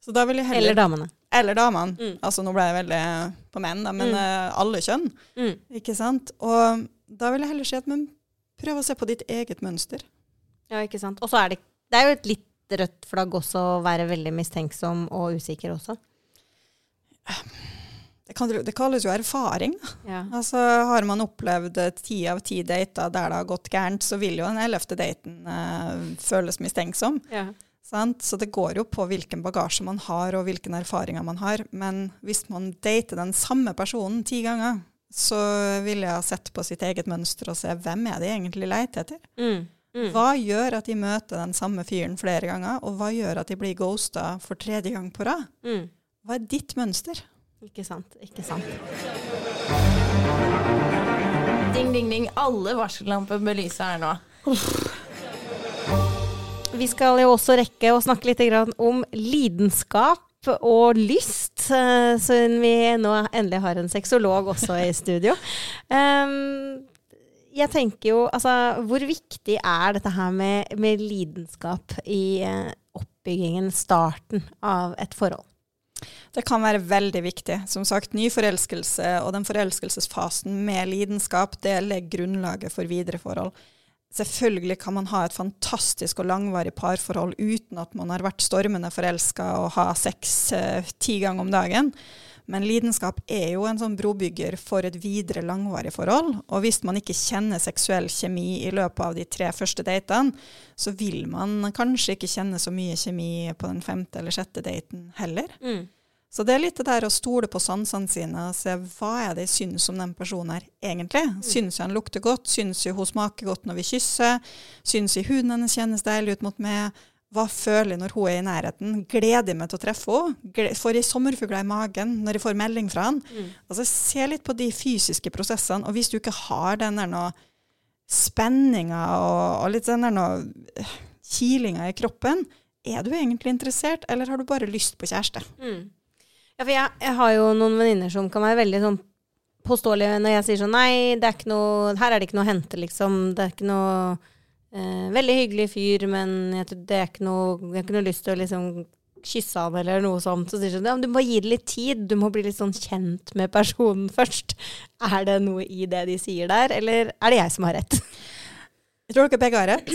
Så da vil jeg heller Eller damene. Eller damene. Mm. Altså nå ble jeg veldig på menn, da, men Mm. eh, alle kjønn. Mm. Ikke sant? Og da vil jeg heller si at men prøv å se på ditt eget mønster. Ja, ikke sant. Og så er det, det er jo et litt rødt flagg også å være veldig mistenksom og usikker også. Det, kan, det kalles jo erfaring. Ja. Altså, har man opplevd ti av ti dater der det har gått gærent, så vil jo den ellevte daten eh, føles mistenksom. Ja. Sant? Så det går jo på hvilken bagasje man har, og hvilken erfaringer man har. Men hvis man dater den samme personen ti ganger, så ville jeg ha sett på sitt eget mønster og se hvem er det egentlig leter etter. Mm. Mm. Hva gjør at de møter den samme fyren flere ganger, og hva gjør at de blir ghosta for tredje gang på rad? Mm. Hva er ditt mønster? Ikke sant. Ikke sant. Ding, ding, ding. Alle varsellamper bør lyse her nå. Vi skal jo også rekke å snakke litt om lidenskap og lyst, eh, siden vi nå endelig har en sexolog også i studio. Um, jeg tenker jo, altså, hvor viktig er dette her med, med lidenskap i eh, oppbyggingen, starten av et forhold? Det kan være veldig viktig. Som sagt, ny forelskelse og den forelskelsesfasen med lidenskap, det legger grunnlaget for videre forhold. Selvfølgelig kan man ha et fantastisk og langvarig parforhold uten at man har vært stormende forelska og ha sex eh, ti ganger om dagen. Men lidenskap er jo en sånn brobygger for et videre langvarig forhold. Og hvis man ikke kjenner seksuell kjemi i løpet av de tre første datene, så vil man kanskje ikke kjenne så mye kjemi på den femte eller sjette daten heller. Mm. Så det er litt det der å stole på sansene sine og se hva er det jeg syns om den personen her egentlig. Syns jeg han lukter godt? Syns jeg hun smaker godt når vi kysser? Syns jeg huden hennes kjennes deilig ut mot meg? Hva føler jeg når hun er i nærheten? Gleder jeg meg til å treffe henne? Får jeg sommerfugler i magen når jeg får melding fra han? Altså, se litt på de fysiske prosessene. Og hvis du ikke har den der noe spenninga og, og litt den der noe eh, kilinga i kroppen, er du egentlig interessert, eller har du bare lyst på kjæreste? Mm. Ja, for jeg, jeg har jo noen venninner som kan være veldig sånn påståelige når jeg sier sånn Nei, det er ikke noe, her er det ikke noe å hente, liksom. Det er ikke noe eh, Veldig hyggelig fyr, men jeg, det er ikke noe, jeg har ikke noe lyst til å liksom kysse han eller noe sånt. Så sier sånn Ja, du må gi det litt tid. Du må bli litt sånn kjent med personen først. Er det noe i det de sier der, eller er det jeg som har rett? Jeg tror dere begge har rett.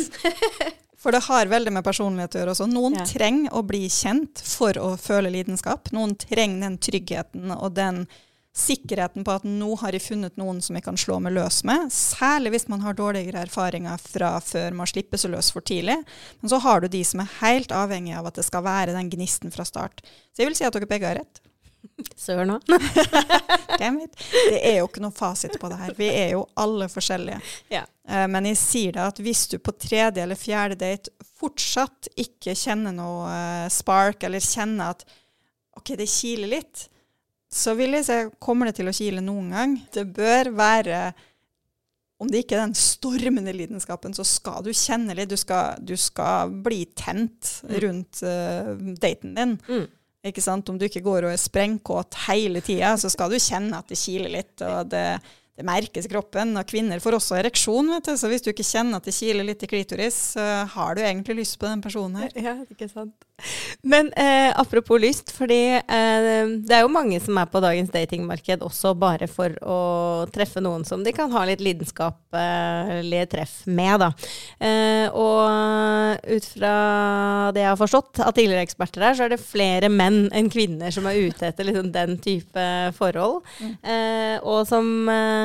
For det har veldig med personlighet å gjøre også. Noen Ja. trenger å bli kjent for å føle lidenskap. Noen trenger den tryggheten og den sikkerheten på at nå har jeg funnet noen som jeg kan slå meg løs med. Særlig hvis man har dårligere erfaringer fra før man slipper seg løs for tidlig. Men så har du de som er helt avhengige av at det skal være den gnisten fra start. Så jeg vil si at dere begge har rett. Søren òg. Det er jo ikke noe fasit på det her. Vi er jo alle forskjellige. Ja. Eh, Men jeg sier det at hvis du på tredje eller fjerde date fortsatt ikke kjenner noe eh, spark, eller kjenner at OK, det kiler litt, så vil jeg si kommer det til å kile noen gang. Det bør være om det ikke er den stormende lidenskapen, så skal du kjenne litt. Du skal, du skal bli tent rundt uh, daten din. Mm. Ikke sant? Om du ikke går og er sprengkåt hele tida, så skal du kjenne at det kiler litt. og det, det merkes i kroppen. Og kvinner får også ereksjon, vet du. så hvis du ikke kjenner at det kiler litt i klitoris, så har du egentlig lyst på den personen her. Ja, ikke sant. Men eh, apropos lyst, fordi eh, det er jo mange som er på dagens datingmarked også bare for å treffe noen som de kan ha litt lidenskapelige treff med, da. Eh, og ut fra det jeg har forstått av tidligere eksperter her, så er det flere menn enn kvinner som er ute etter liksom, den type forhold, eh, og som eh, eh,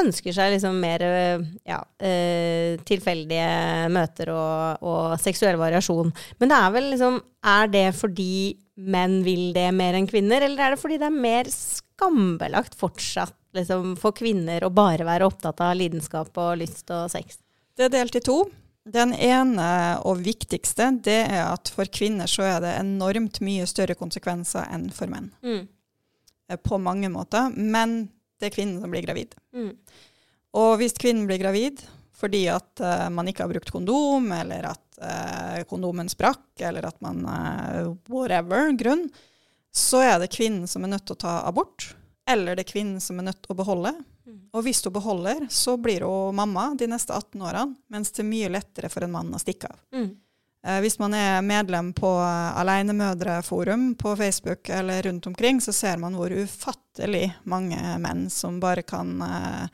ønsker seg liksom mer eh, ja, eh, tilfeldige møter og, og seksuell variasjon. Men det er vel liksom Er det fordi menn vil det mer enn kvinner, eller er det fordi det er mer skambelagt fortsatt liksom, for kvinner å bare være opptatt av lidenskap og lyst og sex? Det er delt i to. Den ene og viktigste det er at for kvinner så er det enormt mye større konsekvenser enn for menn. Mm. Eh, På mange måter. Men det er kvinnen som blir gravid. Mm. Og hvis kvinnen blir gravid fordi at uh, man ikke har brukt kondom, eller at uh, kondomen sprakk, eller at man uh, whatever grunn, så er det kvinnen som er nødt til å ta abort. Eller det er kvinnen som er nødt til å beholde. Og hvis hun beholder, så blir hun mamma de neste 18 årene, mens det er mye lettere for en mann å stikke av. Mm. Eh, hvis man er medlem på Alenemødreforum på Facebook eller rundt omkring, så ser man hvor ufattelig mange menn som bare kan eh,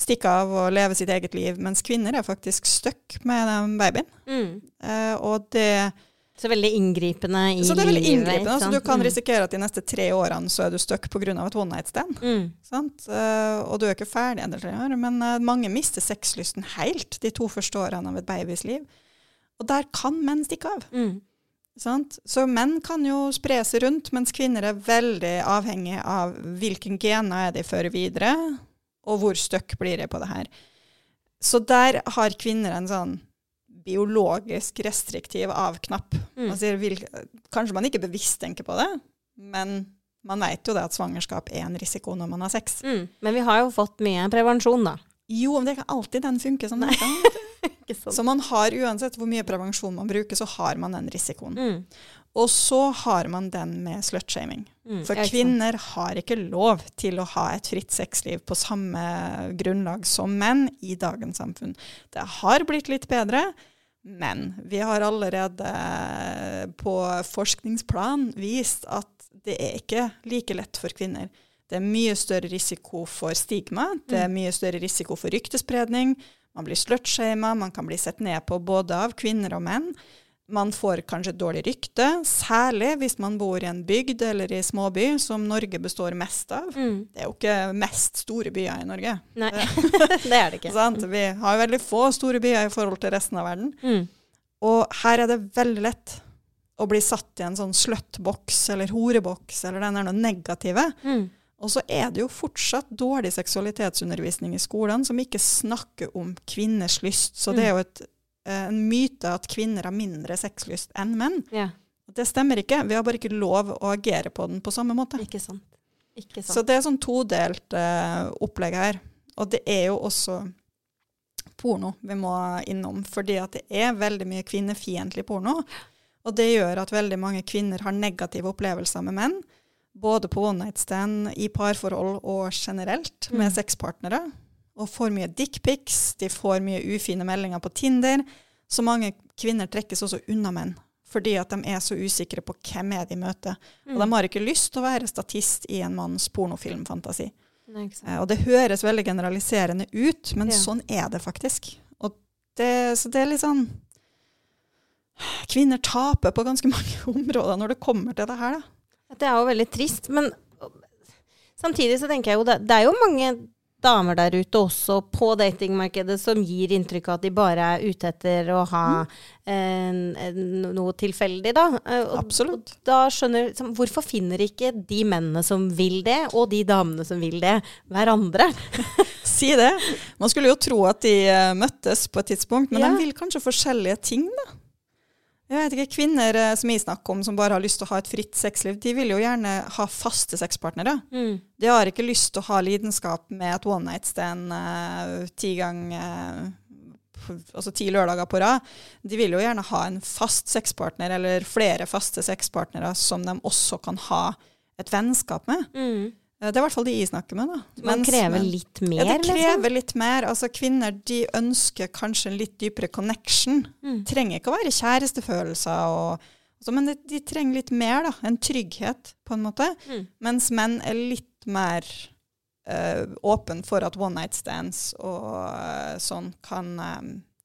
stikke av og leve sitt eget liv, mens kvinner er faktisk stuck med den babyen. Mm. Eh, og det, Så veldig inngripende i så det er veldig inngripende. Så Altså, du kan Mm. risikere at de neste tre årene så er du stuck pga. et one night stand. Mm. Sant? Og du er ikke ferdig etter tre år, men mange mister sexlysten helt de to første årene av et babys liv. Og der kan menn stikke av. Mm. Sant? Så menn kan jo spre seg rundt, mens kvinner er veldig avhengig av hvilken gener er de fører videre, og hvor støkk blir det på det her. Så der har kvinner en sånn biologisk restriktiv av-knapp. Mm. Kanskje man ikke bevisst tenker på det, men man vet jo det at svangerskap er en risiko når man har sex. Mm. Men vi har jo fått mye prevensjon, da. Jo, men det er ikke alltid den funker som den kan. Så man har, uansett hvor mye prevensjon man bruker, så har man den risikoen. Mm. Og så har man den med slutshaming. Mm. For kvinner har ikke lov til å ha et fritt sexliv på samme grunnlag som menn i dagens samfunn. Det har blitt litt bedre, men vi har allerede på forskningsplan vist at det er ikke like lett for kvinner. Det er mye større risiko for stigma, det er mye større risiko for ryktespredning. Man blir slutshama, man kan bli sett ned på både av kvinner og menn. Man får kanskje et dårlig rykte, særlig hvis man bor i en bygd eller i småby, som Norge består mest av. Mm. Det er jo ikke mest store byer i Norge. Nei, det er det ikke. Sånn? Vi har veldig få store byer i forhold til resten av verden. Mm. Og her er det veldig lett å bli satt i en sånn sluttboks eller horeboks eller den der negative. Mm. Og så er det jo fortsatt dårlig seksualitetsundervisning i skolene som ikke snakker om kvinners lyst. Så det er jo et, eh, en myte at kvinner har mindre sexlyst enn menn. Ja, Det stemmer ikke. Vi har bare ikke lov å agere på den på samme måte. ikke sant. Ikke sant. Så det er sånn todelt uh, opplegg her. Og det er jo også porno vi må innom, fordi at det er veldig mye kvinnefiendtlig porno. Og det gjør at veldig mange kvinner har negative opplevelser med menn. Både på one night stand, i parforhold og generelt med sexpartnere. Og får mye dickpics, de får mye ufine meldinger på Tinder. Så mange kvinner trekkes også unna menn. Fordi at de er så usikre på hvem er de møter. Og de har ikke lyst til å være statist i en manns pornofilmfantasi. Nei. Eh, Og det høres veldig generaliserende ut, men Ja. sånn er det faktisk. Og det, så det er litt sånn Kvinner taper på ganske mange områder når det kommer til det her, da. Det er jo veldig trist, men samtidig så tenker jeg jo det, det er jo mange damer der ute også på datingmarkedet som gir inntrykk av at de bare er ute etter å ha en, en, noe tilfeldig, da. Eh, Og, Absolutt. Og da skjønner liksom, Hvorfor finner ikke de mennene som vil det, og de damene som vil det, hverandre? Si det. Man skulle jo tro at de eh, møttes på et tidspunkt, men Ja. de vil kanskje forskjellige ting, da. Jeg vet ikke, Kvinner eh, som jeg snakker om, som bare har lyst til å ha et fritt sexliv, de vil jo gjerne ha faste sexpartnere. De har ikke lyst til å ha lidenskap med et one night stand uh, ti ganger altså ti lørdager på rad, de vil jo gjerne ha en fast sexpartner eller flere faste sexpartnere som de også kan ha et vennskap med. Mm. Det er i hvert fall de jeg snakker med. da. Man krever litt mer, ja, det liksom. krever litt mer. Altså, kvinner de ønsker kanskje en litt dypere connection. Mm. Trenger ikke å være kjærestefølelser, og, altså, men de, de trenger litt mer. da, En trygghet, på en måte. Mm. Mens menn er litt mer uh, åpen for at one night stands og uh, sånn kan eh,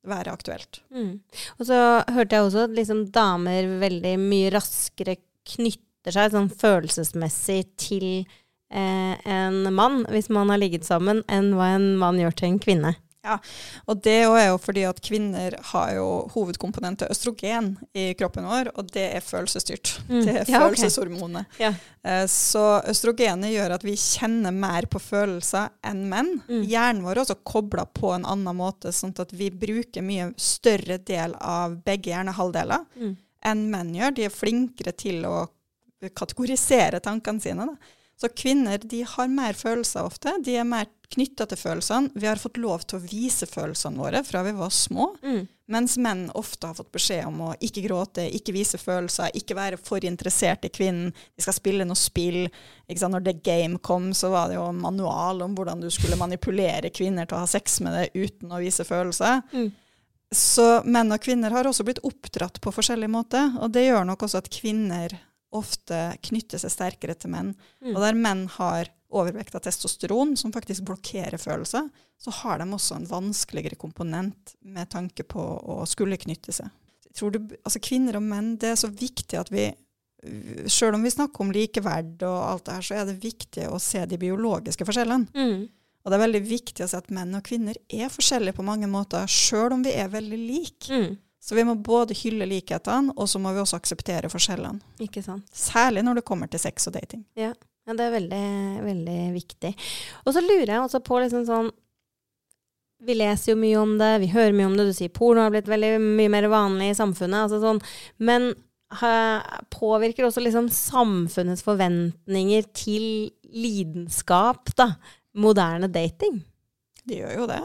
være aktuelt. Mm. Og så hørte jeg også at liksom damer veldig mye raskere knytter seg sånn følelsesmessig til en mann hvis man har ligget sammen, enn hva en mann gjør til en kvinne. Ja, Og det er jo fordi at kvinner har jo hovedkomponentet østrogen i kroppen vår, og det er følelsesstyrt. Mm. Det er Ja, følelseshormonet. Ja. Eh, Så østrogenet gjør at vi kjenner mer på følelser enn menn. Mm. Hjernen vår er også kobla på en annen måte, sånn at vi bruker mye større del av begge hjernehalvdeler Mm. enn menn gjør. De er flinkere til å kategorisere tankene sine. Da. Så kvinner de har mer følelser ofte. De er mer knytta til følelsene. Vi har fått lov til å vise følelsene våre fra vi var små. Mm. Mens menn ofte har fått beskjed om å ikke gråte, ikke vise følelser, ikke være for interessert i kvinnen. De skal spille noe spill. Når The Game kom, så var det jo en manual om hvordan du skulle manipulere kvinner til å ha sex med deg uten å vise følelser. Mm. Så menn og kvinner har også blitt oppdratt på forskjellig måte, og det gjør nok også at kvinner ofte knytter seg sterkere til menn. Mm. Og der menn har overvekt av testosteron, som faktisk blokkerer følelser, så har de også en vanskeligere komponent med tanke på å skulle knytte seg. Du, altså Kvinner og menn, det er så viktig at vi Selv om vi snakker om likeverd og alt det her, så er det viktig å se de biologiske forskjellene. Mm. Og det er veldig viktig å se at menn og kvinner er forskjellige på mange måter, sjøl om vi er veldig like. Mm. Så vi må både hylle likhetene, og så må vi også akseptere forskjellene. Ikke sant. Særlig når det kommer til sex og dating. Ja, det er veldig, veldig viktig. Og så lurer jeg også på liksom sånn Vi leser jo mye om det, vi hører mye om det. Du sier porno har blitt veldig mye mer vanlig i samfunnet. Altså sånn, men påvirker også liksom samfunnets forventninger til lidenskap, da, moderne dating? De gjør jo det.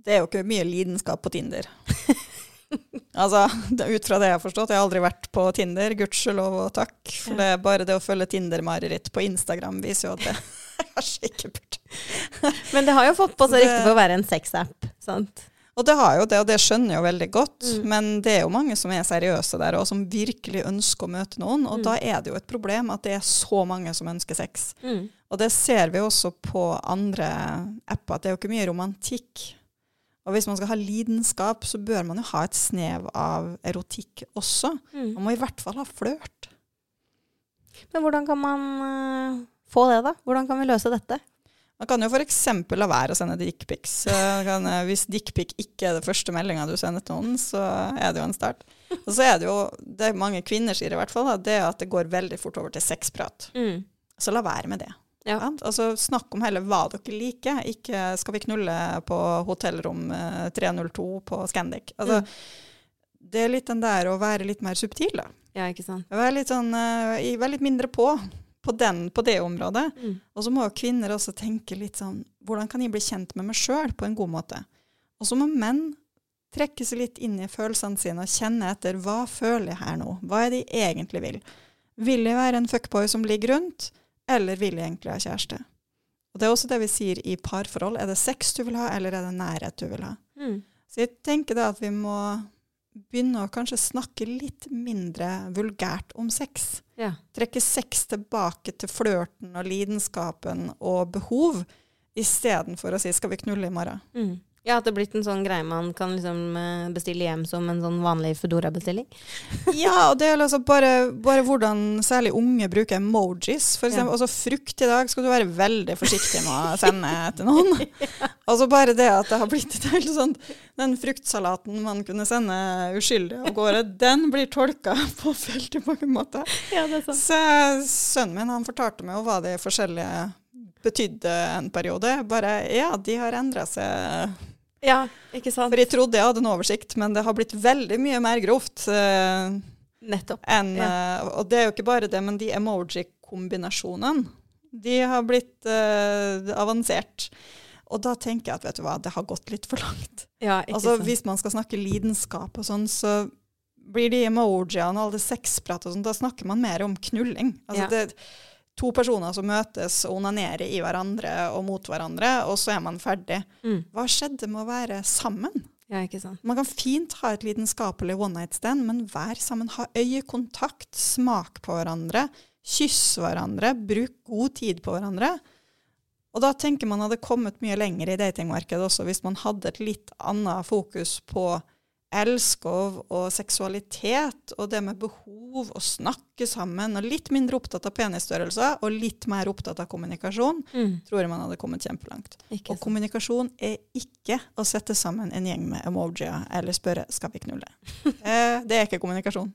Det er jo ikke mye lidenskap på Tinder. altså, ut fra det jeg har forstått, jeg har aldri vært på Tinder, gudskjelov og takk. For det er bare det å følge Tinder-mareritt på Instagram viser jo at det kanskje ikke burde. Men det har jo fått på seg riktig rykte for å være en sexapp, sant? Og det har jo det, og det skjønner jeg jo veldig godt. Mm. Men det er jo mange som er seriøse der, og som virkelig ønsker å møte noen. Og Mm. da er det jo et problem at det er så mange som ønsker sex. Mm. Og det ser vi også på andre apper, at det er jo ikke mye romantikk. Og hvis man skal ha lidenskap, så bør man jo ha et snev av erotikk også. Mm. Man må i hvert fall ha flørt. Men hvordan kan man uh, få det, da? Hvordan kan vi løse dette? Man kan jo f.eks. la være å sende dickpics. Eh, Hvis dickpic ikke er det første meldinga du sender til noen, så er det jo en start. Og så er det jo, det mange kvinner sier i hvert fall, da, det at det går veldig fort over til sexprat. Mm. Så la være med det. Ja. Altså, snakk om heller hva dere liker, ikke skal vi knulle på hotellrom eh, 302 på Scandic. Altså, Det er litt den der å være litt mer subtil, da. Ja, ikke sant. Være litt sånn, eh, i- litt mindre på, på, den, på det området. Mm. Og så må jo kvinner også tenke litt sånn Hvordan kan jeg bli kjent med meg sjøl på en god måte? Og så må menn trekke seg litt inn i følelsene sine og kjenne etter hva føler jeg her nå? Hva er det jeg egentlig vil? Vil jeg være en fuckboy som ligger rundt, eller vil jeg egentlig ha kjæreste? Og Det er også det vi sier i parforhold. Er det sex du vil ha, eller er det nærhet du vil ha? Mm. Så jeg tenker da at vi må begynne å kanskje snakke litt mindre vulgært om sex Ja. trekke sex tilbake til flørten og lidenskapen og behov, istedenfor å si 'skal vi knulle i morgen'? Mm. Ja, at det er blitt en sånn greie man kan liksom eh, bestille hjem som en sånn vanlig Foodora-bestilling. Ja, og det er altså bare, bare hvordan særlig unge bruker emojis. For eksempel, altså frukt i dag skal du være veldig forsiktig med å sende til noen. Altså bare det at det har blitt et helt sånt Den fruktsalaten man kunne sende uskyldig av gårde, den blir tolka på veldig mange måter. Ja, det er sant. Så sønnen min han fortalte meg jo hva de forskjellige betydde en periode. Bare ja, de har endra seg. Ja, ikke sant. For jeg trodde jeg hadde en oversikt, men det har blitt veldig mye mer grovt. Uh, Nettopp. enn, eh, og det er jo ikke bare det, men de emoji-kombinasjonene, de har blitt uh, avansert. Og da tenker jeg at vet du hva, det har gått litt for langt. Ja, ikke Altså sant. Hvis man skal snakke lidenskap og sånn, så blir de emojiene og all det sexprat og sånn, da snakker man mer om knulling. Altså Ja. det to personer som møtes og onanerer i hverandre og mot hverandre, og så er man ferdig. Mm. Hva skjedde med å være sammen? Ja, ikke sant. Man kan fint ha et lidenskapelig one night stand, men vær sammen. Ha øyekontakt, smak på hverandre, kyss hverandre, bruk god tid på hverandre. Og da tenker man hadde kommet mye lenger i datingmarkedet også hvis man hadde et litt annet fokus på elskov og seksualitet og det med behov å snakke sammen, og litt mindre opptatt av penisstørrelser og litt mer opptatt av kommunikasjon, Mm. tror jeg man hadde kommet kjempelangt. Ikke Og kommunikasjon er ikke å sette sammen en gjeng med emojier eller spørre skal vi knulle. Eh, det er ikke kommunikasjon.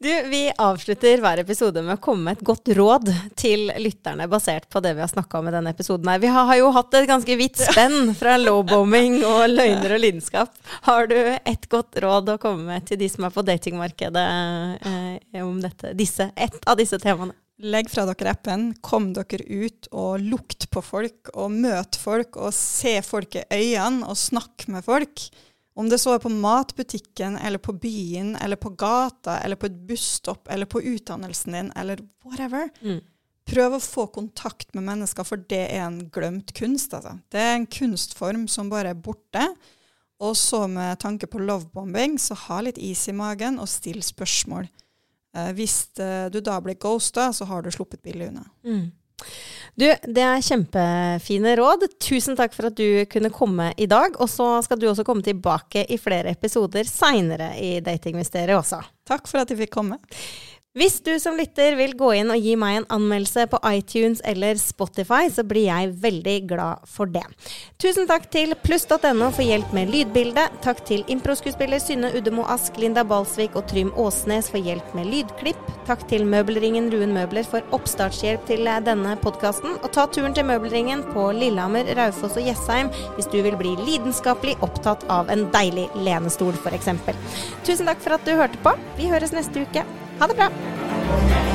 Du, vi avslutter hver episode med å komme med et godt råd til lytterne, basert på det vi har snakka om i denne episoden. her. Vi har jo hatt et ganske vidt spenn fra lowbombing og løgner og lidenskap. Har du et godt råd å komme med til de som er på datingmarkedet eh, om dette, disse, ett av disse temaene? Legg fra dere appen, kom dere ut og lukt på folk, og møt folk, og se folk i øynene, og snakk med folk. Om det så er på matbutikken, eller på byen, eller på gata, eller på et busstopp, eller på utdannelsen din, eller whatever. Mm. Prøv å få kontakt med mennesker, for det er en glemt kunst. Altså. Det er en kunstform som bare er borte. Og så med tanke på lovebombing, så ha litt is i magen, og still spørsmål. Eh, hvis eh, du da blir ghosta, så har du sluppet billig unna. Mm. Du, det er kjempefine råd. Tusen takk for at du kunne komme i dag. Og så skal du også komme tilbake i flere episoder seinere i Datingmysteriet også. Takk for at jeg fikk komme. Hvis du som lytter vil gå inn og gi meg en anmeldelse på iTunes eller Spotify, så blir jeg veldig glad for det. Tusen takk til pluss.no for hjelp med lydbildet. Takk til improskuespiller Synne Uddemo Ask, Linda Balsvik og Trym Åsnes for hjelp med lydklipp. Takk til Møbelringen Ruen Møbler for oppstartshjelp til eh, denne podkasten. Og ta turen til Møbelringen på Lillehammer, Raufoss og Jessheim hvis du vil bli lidenskapelig opptatt av en deilig lenestol, f.eks. Tusen takk for at du hørte på. Vi høres neste uke. Ha det bra!